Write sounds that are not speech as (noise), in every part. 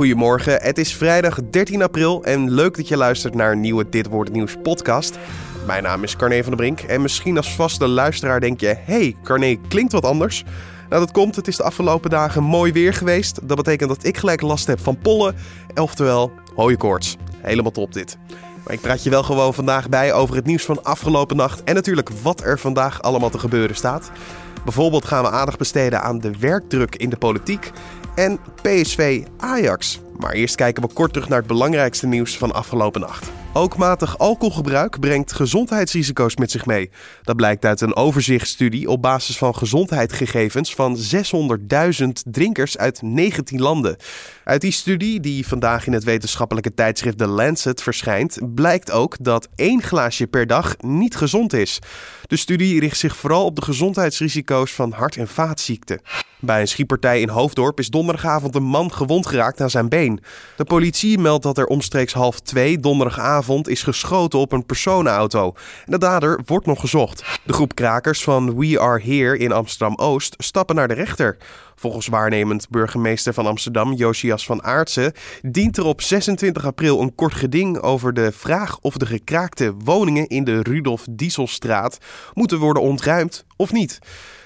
Goedemorgen, het is vrijdag 13 april en leuk dat je luistert naar een nieuwe Dit Wordt Nieuws podcast. Mijn naam is Carne van der Brink en misschien als vaste luisteraar denk je... hey, Carne klinkt wat anders. Nou, dat komt, het is de afgelopen dagen mooi weer geweest. Dat betekent dat ik gelijk last heb van pollen, oftewel hooikoorts. Helemaal top dit. Maar ik praat je wel gewoon vandaag bij over het nieuws van afgelopen nacht... en natuurlijk wat er vandaag allemaal te gebeuren staat. Bijvoorbeeld gaan we aandacht besteden aan de werkdruk in de politiek en PSV Ajax. Maar eerst kijken we kort terug naar het belangrijkste nieuws van afgelopen nacht. Ook matig alcoholgebruik brengt gezondheidsrisico's met zich mee. Dat blijkt uit een overzichtsstudie op basis van gezondheidsgegevens van 600.000 drinkers uit 19 landen. Uit die studie, die vandaag in het wetenschappelijke tijdschrift The Lancet verschijnt, blijkt ook dat één glaasje per dag niet gezond is. De studie richt zich vooral op de gezondheidsrisico's van hart- en vaatziekten. Bij een schietpartij in Hoofddorp is donderdagavond een man gewond geraakt aan zijn been. De politie meldt dat er omstreeks half twee donderdagavond is geschoten op een personenauto. En de dader wordt nog gezocht. De groep krakers van We Are Here in Amsterdam-Oost stappen naar de rechter. Volgens waarnemend burgemeester van Amsterdam, Josias van Aartsen, dient er op 26 april een kort geding over de vraag of de gekraakte woningen in de Rudolf Dieselstraat moeten worden ontruimd of niet.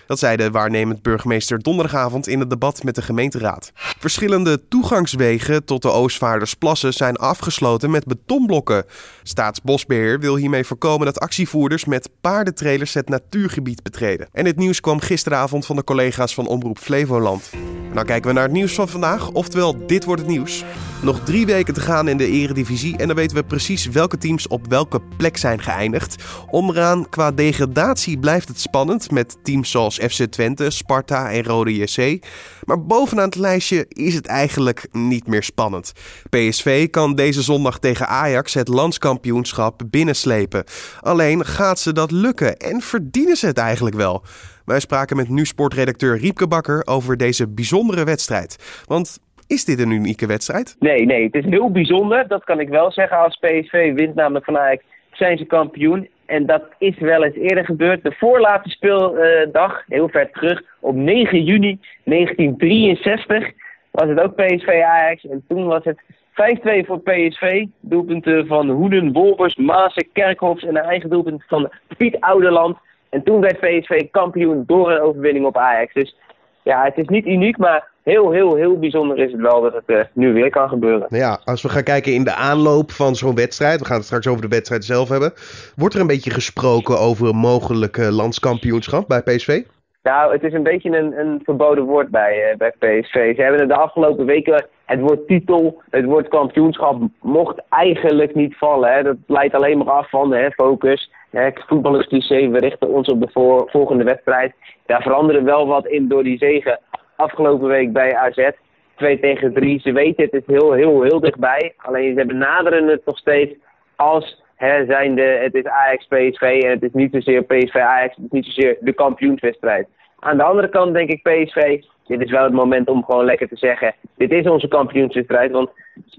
Dat zei de waarnemend burgemeester donderdagavond in het debat met de gemeenteraad. Verschillende toegangswegen tot de Oostvaardersplassen zijn afgesloten met betonblokken. Staatsbosbeheer wil hiermee voorkomen dat actievoerders met paardentrailers het natuurgebied betreden. En dit nieuws kwam gisteravond van de collega's van Omroep Flevoland. Nou kijken we naar het nieuws van vandaag, oftewel dit wordt het nieuws. Nog drie weken te gaan in de eredivisie en dan weten we precies welke teams op welke plek zijn geëindigd. Onderaan qua degradatie blijft het spannend met teams zoals FC Twente, Sparta en Rode JC. Maar bovenaan het lijstje is het eigenlijk niet meer spannend. PSV kan deze zondag tegen Ajax het landskampioenschap binnenslepen. Alleen gaat ze dat lukken en verdienen ze het eigenlijk wel? Wij spraken met nu-sportredacteur Riepke Bakker over deze bijzondere wedstrijd. Want is dit een unieke wedstrijd? Nee, nee, het is heel bijzonder. Dat kan ik wel zeggen. Als PSV wint namelijk van Ajax, zijn ze kampioen. En dat is wel eens eerder gebeurd. De voorlaatste speeldag, heel ver terug, op 9 juni 1963, was het ook PSV Ajax. En toen was het 5-2 voor PSV. Doelpunten van Hoeden, Wolbers, Maasen, Kerkhofs en een eigen doelpunt van Piet Ouderland. En toen werd PSV kampioen door een overwinning op Ajax. Dus ja, het is niet uniek, maar heel, heel, heel bijzonder is het wel dat het uh, nu weer kan gebeuren. Nou ja, als we gaan kijken in de aanloop van zo'n wedstrijd, we gaan het straks over de wedstrijd zelf hebben. Wordt er een beetje gesproken over een mogelijk landskampioenschap bij PSV? Nou, het is een beetje een, een verboden woord bij, uh, bij PSV. Ze hebben de afgelopen weken het woord titel, het woord kampioenschap mocht eigenlijk niet vallen. Hè. Dat leidt alleen maar af van hè, focus. Voetbal is cliché, we richten ons op de volgende wedstrijd. Daar veranderen wel wat in door die zegen afgelopen week bij AZ. 2 tegen 3. Ze weten het is heel, heel, heel dichtbij. Alleen ze benaderen het nog steeds als hè, zijnde, het is Ajax PSV en het is niet zozeer PSV Ajax, het is niet zozeer de kampioenswedstrijd. Aan de andere kant denk ik PSV, dit is wel het moment om gewoon lekker te zeggen, dit is onze kampioenswedstrijd. Want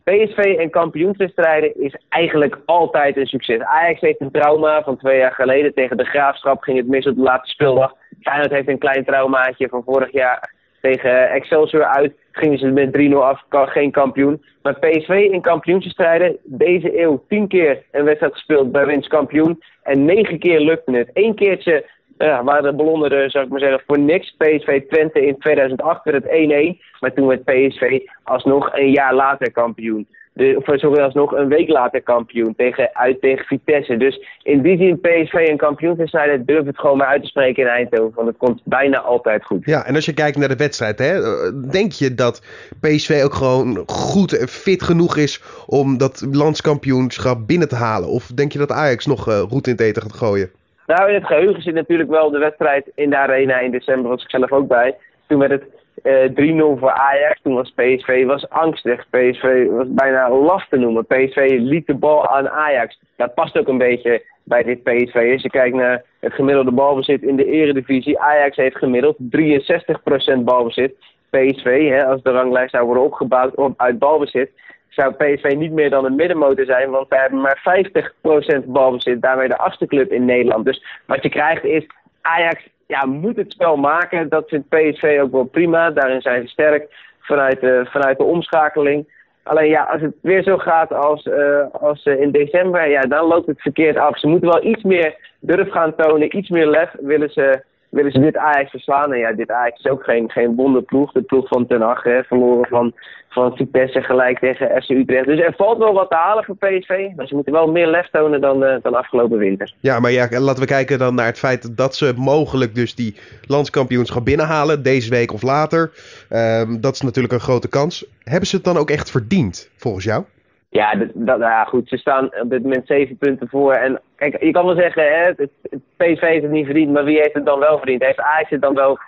PSV en kampioenswedstrijden is eigenlijk altijd een succes. Ajax heeft een trauma van twee jaar geleden tegen de Graafschap, ging het mis op de laatste speeldag. Feyenoord heeft een klein traumaatje van vorig jaar tegen Excelsior uit. Gingen ze met 3-0 af, geen kampioen. Maar PSV in kampioensstrijden, deze eeuw 10 keer een wedstrijd gespeeld bij winst kampioen. En 9 keer lukte het. Eén keertje ja, waren de ballonnen er, zou ik maar zeggen, voor niks. PSV Twente in 2008 werd het 1-1. Maar toen werd PSV alsnog een jaar later kampioen. De, of sorry, alsnog een week later kampioen tegen, uit tegen Vitesse. Dus in die zin PSV en kampioenswedstrijden durf het gewoon maar uit te spreken in Eindhoven. Want het komt bijna altijd goed. Ja, en als je kijkt naar de wedstrijd, hè, denk je dat PSV ook gewoon goed en fit genoeg is om dat landskampioenschap binnen te halen? Of denk je dat Ajax nog uh, roet in het eten gaat gooien? Nou, in het geheugen zit natuurlijk wel de wedstrijd in de Arena in december, was ik zelf ook bij. Toen werd het 3-0 voor Ajax. Toen was PSV was angstig. PSV was bijna last te noemen. PSV liet de bal aan Ajax. Dat past ook een beetje bij dit PSV. Als je kijkt naar het gemiddelde balbezit in de eredivisie. Ajax heeft gemiddeld 63% balbezit. PSV, hè, als de ranglijst zou worden opgebouwd op, uit balbezit, zou PSV niet meer dan een middenmotor zijn, want wij hebben maar 50% balbezit. Daarmee de achtste club in Nederland. Dus wat je krijgt is, Ajax ja, moet het spel maken. Dat vindt PSV ook wel prima. Daarin zijn ze sterk vanuit de, vanuit de omschakeling. Alleen ja, als het weer zo gaat als, als in december, ja, dan loopt het verkeerd af. Ze moeten wel iets meer durf gaan tonen, iets meer lef willen ze willen ze dit Ajax verslaan. En ja, dit Ajax is ook geen, geen wonderploeg. De ploeg van Ten Hag, verloren van, van Vitesse gelijk tegen FC Utrecht. Dus er valt wel wat te halen voor PSV. Maar ze moeten wel meer lef tonen dan, uh, dan afgelopen winter. Ja, maar ja, laten we kijken dan naar het feit dat ze mogelijk dus die landskampioenschap binnenhalen. Deze week of later. Um, dat is natuurlijk een grote kans. Hebben ze het dan ook echt verdiend, volgens jou? Ja, dat, ja, goed. Ze staan op dit moment zeven punten voor. En kijk, je kan wel zeggen, hè, het, PSV heeft het niet verdiend, maar wie heeft het dan wel verdiend? Heeft Ajax het dan wel,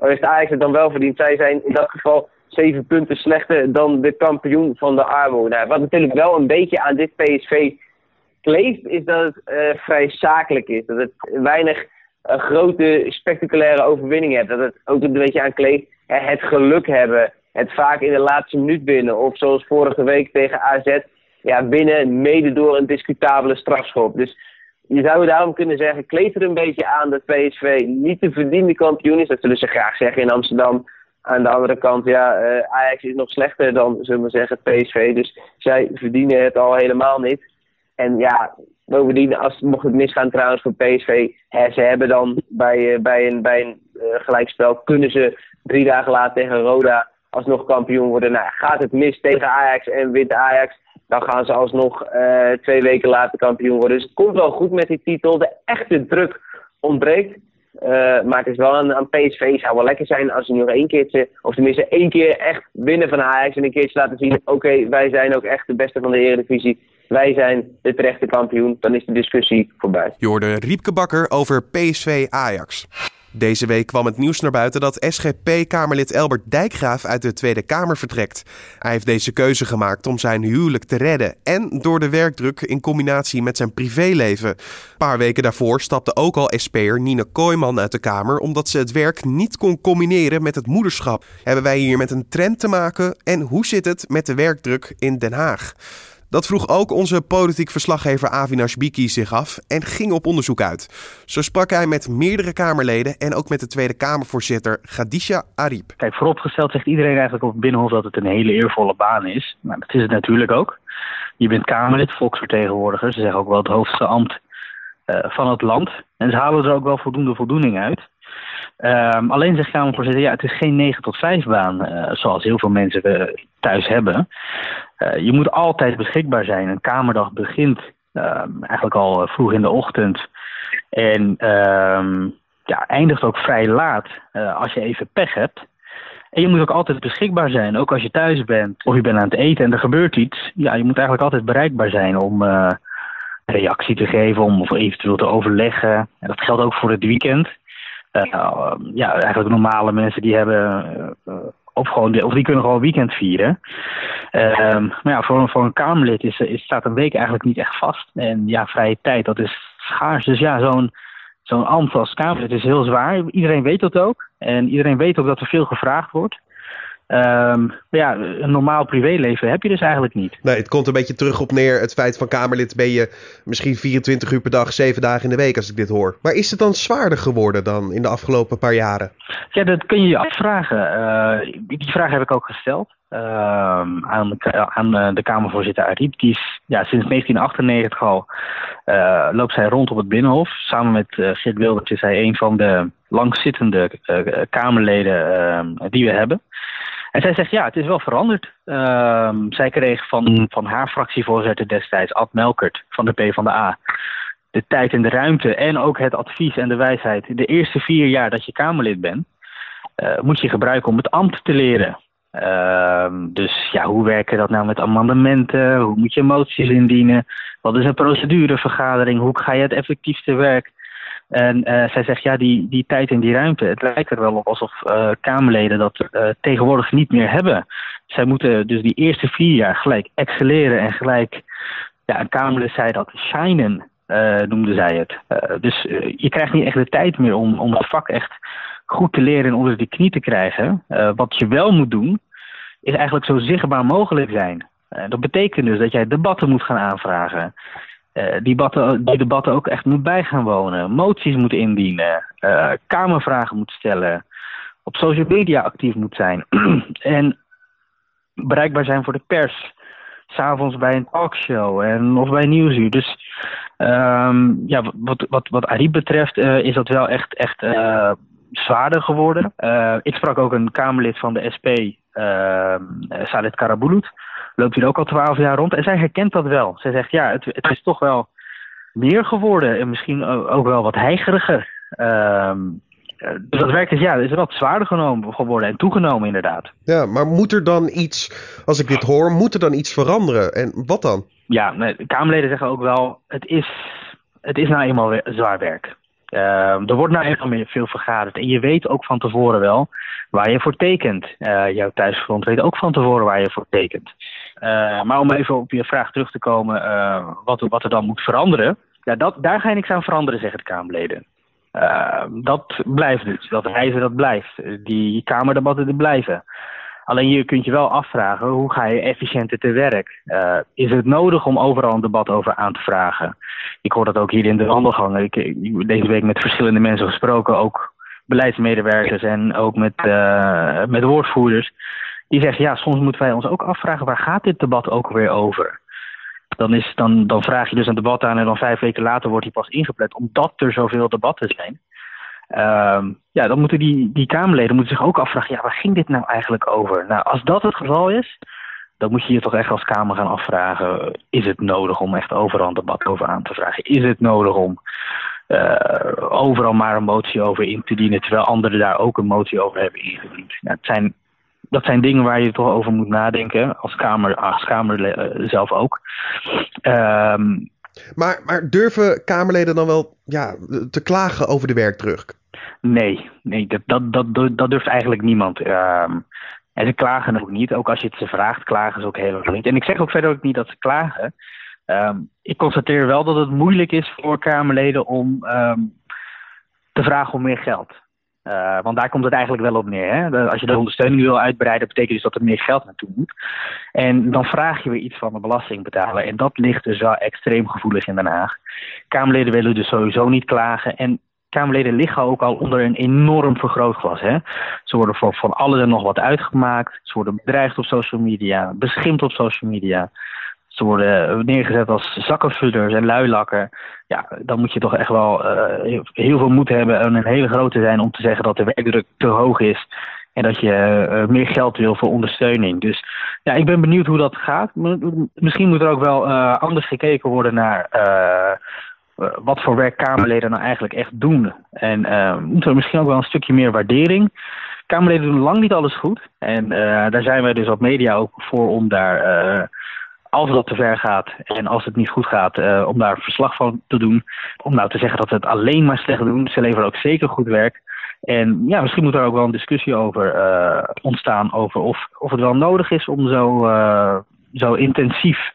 heeft Ajax het dan wel verdiend? Zij zijn in dat geval zeven punten slechter dan de kampioen van de armoede. Nou, wat natuurlijk wel een beetje aan dit PSV kleeft, is dat het uh, vrij zakelijk is. Dat het weinig uh, grote, spectaculaire overwinningen heeft. Dat het ook een beetje aan kleeft. het geluk hebben, het vaak in de laatste minuut binnen. Of zoals vorige week tegen AZ ja, winnen mede door een discutabele strafschop. Dus je zou daarom kunnen zeggen, kleed er een beetje aan dat PSV niet de verdiende kampioen is. Dat zullen ze graag zeggen in Amsterdam. Aan de andere kant, ja, uh, Ajax is nog slechter dan, zullen we zeggen, PSV. Dus zij verdienen het al helemaal niet. En ja, bovendien, als, mocht het misgaan trouwens voor PSV, hè, ze hebben dan bij, uh, bij een, bij een uh, gelijkspel, kunnen ze drie dagen later tegen Roda alsnog kampioen worden. Nou, gaat het mis tegen Ajax en wint Ajax, dan gaan ze alsnog uh, twee weken later kampioen worden. Dus het komt wel goed met die titel. De echte druk ontbreekt. Uh, maar het is wel aan, aan PSV. Zou wel lekker zijn als ze nog één keertje, of tenminste één keer echt winnen van Ajax. En een keertje laten zien, oké, wij zijn ook echt de beste van de Eredivisie. Wij zijn de terechte kampioen. Dan is de discussie voorbij. Je hoorde Riepke Bakker over PSV Ajax. Deze week kwam het nieuws naar buiten dat SGP-Kamerlid Elbert Dijkgraaf uit de Tweede Kamer vertrekt. Hij heeft deze keuze gemaakt om zijn huwelijk te redden en door de werkdruk in combinatie met zijn privéleven. Een paar weken daarvoor stapte ook al SP'er Nina Kooijman uit de Kamer omdat ze het werk niet kon combineren met het moederschap. Hebben wij hier met een trend te maken en hoe zit het met de werkdruk in Den Haag? Dat vroeg ook onze politiek verslaggever Avinash Biki zich af en ging op onderzoek uit. Zo sprak hij met meerdere Kamerleden en ook met de Tweede Kamervoorzitter Gadisha Ariep. Kijk, vooropgesteld zegt iedereen eigenlijk op het Binnenhof dat het een hele eervolle baan is. Nou, dat is het natuurlijk ook. Je bent Kamerlid, volksvertegenwoordiger. Ze zeggen ook wel het hoogste ambt uh, van het land. En ze halen er ook wel voldoende voldoening uit. Um, alleen zegt Kamervoorzitter, ja, het is geen 9 tot 5 baan, uh, zoals heel veel mensen uh, thuis hebben. Uh, je moet altijd beschikbaar zijn. Een kamerdag begint ehm, eigenlijk al vroeg in de ochtend. En um, ja, eindigt ook vrij laat als je even pech hebt. En je moet ook altijd beschikbaar zijn, ook als je thuis bent of je bent aan het eten en er gebeurt iets. Ja, je moet eigenlijk altijd bereikbaar zijn om reactie te geven, om of eventueel te overleggen. En dat geldt ook voor het weekend. Ja, eigenlijk normale mensen die hebben. Of, gewoon, of die kunnen gewoon weekend vieren. Uh, maar ja, voor, voor een Kamerlid is, is, staat een week eigenlijk niet echt vast. En ja, vrije tijd, dat is schaars. Dus ja, zo'n zo'n ambt als Kamerlid is heel zwaar. Iedereen weet dat ook. En iedereen weet ook dat er veel gevraagd wordt. Um, ja, een normaal privéleven heb je dus eigenlijk niet. Nee, het komt een beetje terug op neer. Het feit van Kamerlid ben je misschien 24 uur per dag, 7 dagen in de week als ik dit hoor. Maar is het dan zwaarder geworden dan in de afgelopen paar jaren? Ja, dat kun je je afvragen. Uh, die vraag heb ik ook gesteld. Uh, aan, aan de Kamervoorzitter Ariep. Die is ja, sinds 1998 al uh, loopt zij rond op het Binnenhof. Samen met uh, Geert Wilders is hij een van de langzittende Kamerleden die we hebben. En zij zegt, ja, het is wel veranderd. Uh, zij kreeg van, van haar fractievoorzitter destijds, Ad Melkert van de PvdA... de tijd en de ruimte en ook het advies en de wijsheid... de eerste vier jaar dat je Kamerlid bent... Uh, moet je gebruiken om het ambt te leren. Uh, dus ja, hoe werken dat nou met amendementen? Hoe moet je moties indienen? Wat is een procedurevergadering? Hoe ga je het effectief te werk? En uh, zij zegt, ja, die, die tijd en die ruimte, het lijkt er wel op alsof uh, Kamerleden dat uh, tegenwoordig niet meer hebben. Zij moeten dus die eerste vier jaar gelijk excelleren en gelijk, ja, een Kamerlid zei dat, shinen, noemde zij het. dus je krijgt niet echt de tijd meer om, om het vak echt goed te leren en onder de knie te krijgen. wat je wel moet doen, is eigenlijk zo zichtbaar mogelijk zijn. dat betekent dus dat jij debatten moet gaan aanvragen. Uh, die, debatten, ook echt moet bij gaan wonen. Moties moet indienen. Uh, kamervragen moet stellen. Op social media actief moet zijn. (clears throat) en bereikbaar zijn voor de pers. s'avonds bij een talkshow en, of bij Nieuwsuur. Dus ehm, ja, wat, wat, wat betreft is dat wel echt, echt zwaarder geworden. ik sprak ook een Kamerlid van de SP, uh, Salet Karabulut. Loopt hier ook al twaalf jaar rond. En zij herkent dat wel. Zij zegt, ja, het, het is toch wel meer geworden. En misschien ook wel wat heigeriger. Ehm, dus dat werkt is, ja, is wat zwaarder genomen, geworden en toegenomen inderdaad. Ja, maar moet er dan iets, als ik dit hoor, moet er dan iets veranderen? En wat dan? Ja, de Kamerleden zeggen ook wel, het is, het is nou eenmaal zwaar werk. Uh, er wordt nou eenmaal meer veel vergaderd. En je weet ook van tevoren wel waar je voor tekent. Uh, jouw thuisfront weet ook van tevoren waar je voor tekent. Uh, maar om even op je vraag terug te komen, uh, wat, wat er dan moet veranderen. Ja, dat, daar ga je niks aan veranderen, zeggen de Kamerleden. dat blijft dus. Dat reizen, dat blijft. Die Kamerdebatten, die blijven. Alleen je kunt je wel afvragen, hoe ga je efficiënter te werk? Is het nodig om overal een debat over aan te vragen? Ik hoor dat ook hier in de wandelgangen. Ik, ik deze week met verschillende mensen gesproken, ook beleidsmedewerkers en ook met, met woordvoerders. Die zeggen, ja, soms moeten wij ons ook afvragen, waar gaat dit debat ook weer over? Dan, is, dan, dan vraag je dus een debat aan en dan vijf weken later wordt hij pas ingepland, omdat er zoveel debatten zijn. Uh, ja, dan moeten die, die Kamerleden moeten zich ook afvragen, ja, waar ging dit nou eigenlijk over? Nou, als dat het geval is, dan moet je je toch echt als Kamer gaan afvragen, is het nodig om echt overal een debat over aan te vragen? Is het nodig om uh, overal maar een motie over in te dienen, terwijl anderen daar ook een motie over hebben ingediend? Nou, het zijn, dat zijn dingen waar je toch over moet nadenken, als Kamer, als Kamer uh, zelf ook. Ehm maar, maar durven Kamerleden dan wel ja, te klagen over de werkdruk? Nee, nee dat, dat, dat, dat durft eigenlijk niemand. Um, en ze klagen ook niet. Ook als je het ze vraagt, klagen ze ook helemaal niet. En ik zeg ook verder ook niet dat ze klagen. Um, ik constateer wel dat het moeilijk is voor Kamerleden om um, te vragen om meer geld. Uh, want daar komt het eigenlijk wel op neer. Hè? als je de ondersteuning wil uitbreiden, betekent dus dat er meer geld naartoe moet. En dan vraag je weer iets van de belastingbetaler. En dat ligt dus wel extreem gevoelig in Den Haag. Kamerleden willen dus sowieso niet klagen. En Kamerleden liggen ook al onder een enorm vergrootglas. Hè? Ze worden voor van alles en nog wat uitgemaakt. Ze worden bedreigd op social media, beschimpt op social media. Ze worden neergezet als zakkenvullers en luilakken. Ja, dan moet je toch echt wel uh, heel veel moed hebben en een hele grote zijn om te zeggen dat de werkdruk te hoog is. En dat je uh, meer geld wil voor ondersteuning. Dus ja, ik ben benieuwd hoe dat gaat. Misschien moet er ook wel anders gekeken worden naar wat voor werk Kamerleden nou eigenlijk echt doen. En moet er misschien ook wel een stukje meer waardering. Kamerleden doen lang niet alles goed. En daar zijn wij dus op media ook voor om daar als dat te ver gaat en als het niet goed gaat, uh, om daar verslag van te doen. Om nou te zeggen dat ze het alleen maar slecht doen. Ze leveren ook zeker goed werk. En ja, misschien moet er ook wel een discussie over uh, ontstaan over of, of het wel nodig is om zo, uh, zo intensief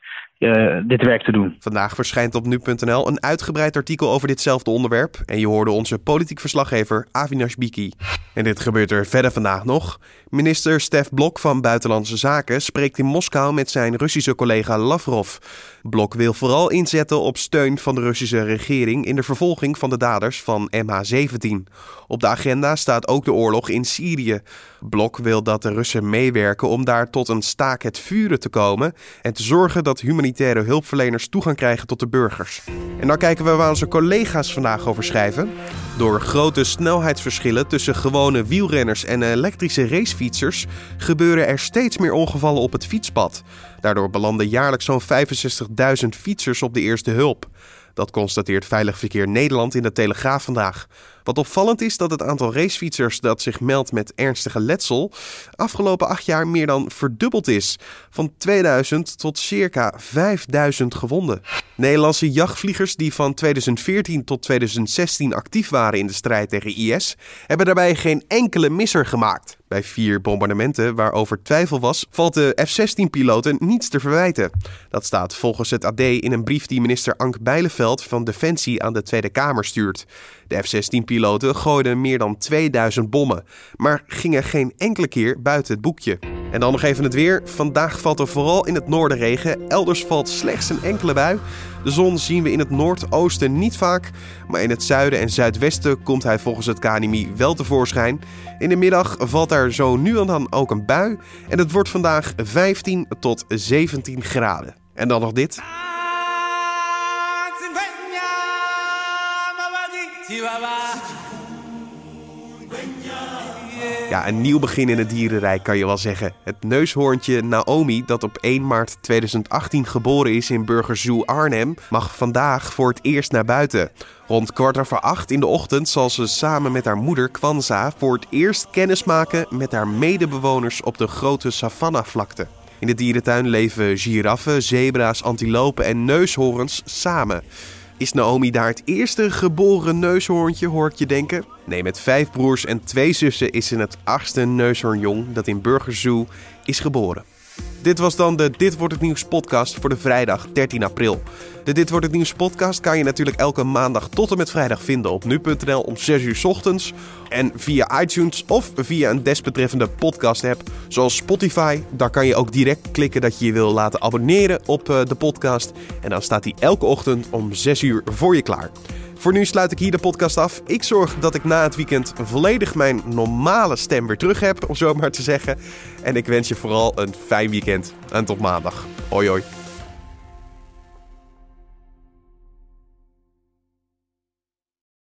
dit werk te doen. Vandaag verschijnt op nu.nl een uitgebreid artikel over ditzelfde onderwerp. En je hoorde onze politiek verslaggever Avinash Biki. En dit gebeurt er verder vandaag nog. Minister Stef Blok van Buitenlandse Zaken spreekt in Moskou met zijn Russische collega Lavrov. Blok wil vooral inzetten op steun van de Russische regering in de vervolging van de daders van MH17. Op de agenda staat ook de oorlog in Syrië. Blok wil dat de Russen meewerken om daar tot een staak het vuren te komen en te zorgen dat humanitaire hulpverleners toegang krijgen tot de burgers. En dan kijken we waar onze collega's vandaag over schrijven. Door grote snelheidsverschillen tussen gewone wielrenners en elektrische racefietsers gebeuren er steeds meer ongevallen op het fietspad. Daardoor belanden jaarlijks zo'n 65.000 fietsers op de eerste hulp. Dat constateert Veilig Verkeer Nederland in de Telegraaf vandaag. Wat opvallend is dat het aantal racefietsers dat zich meldt met ernstige letsel afgelopen acht jaar meer dan verdubbeld is. Van 2000 tot circa 5000 gewonden. Nederlandse jachtvliegers die van 2014 tot 2016 actief waren in de strijd tegen IS, hebben daarbij geen enkele misser gemaakt. Bij vier bombardementen waarover twijfel was, valt de F-16-piloten niets te verwijten. Dat staat volgens het AD in een brief die minister Ank Bijleveld van Defensie aan de Tweede Kamer stuurt. De F-16-piloten gooiden meer dan 2000 bommen, maar gingen geen enkele keer buiten het boekje. En dan nog even het weer. Vandaag valt er vooral in het noorden regen. Elders valt slechts een enkele bui. De zon zien we in het noordoosten niet vaak. Maar in het zuiden en zuidwesten komt hij volgens het KNMI wel tevoorschijn. In de middag valt er zo nu en dan ook een bui. En het wordt vandaag 15 tot 17 graden. En dan nog dit. Ja, een nieuw begin in het dierenrijk kan je wel zeggen. Het neushoorntje Naomi, dat op 1 maart 2018 geboren is in Burgerzoo Arnhem, mag vandaag voor het eerst naar buiten. Rond kwart over acht in de ochtend zal ze samen met haar moeder Kwanza voor het eerst kennis maken met haar medebewoners op de grote savannah-vlakte. In de dierentuin leven giraffen, zebra's, antilopen en neushoorns samen. Is Naomi daar het eerste geboren neushoorntje, hoor ik je denken? Nee, met vijf broers en twee zussen is ze het achtste neushoornjong dat in Burgerzoo is geboren. Dit was dan de Dit wordt het nieuws podcast voor de vrijdag 13 april. De Dit wordt het nieuws podcast kan je natuurlijk elke maandag tot en met vrijdag vinden op nu.nl om 6 uur ochtends. En via iTunes of via een desbetreffende podcast app zoals Spotify. Daar kan je ook direct klikken dat je je wil laten abonneren op eh, de podcast. En dan staat die elke ochtend om 6 uur voor je klaar. Voor nu sluit ik hier de podcast af. Ik zorg dat ik na het weekend volledig mijn normale stem weer terug heb, om zo maar te zeggen. En ik wens je vooral een fijn weekend. En tot maandag. Hoi hoi.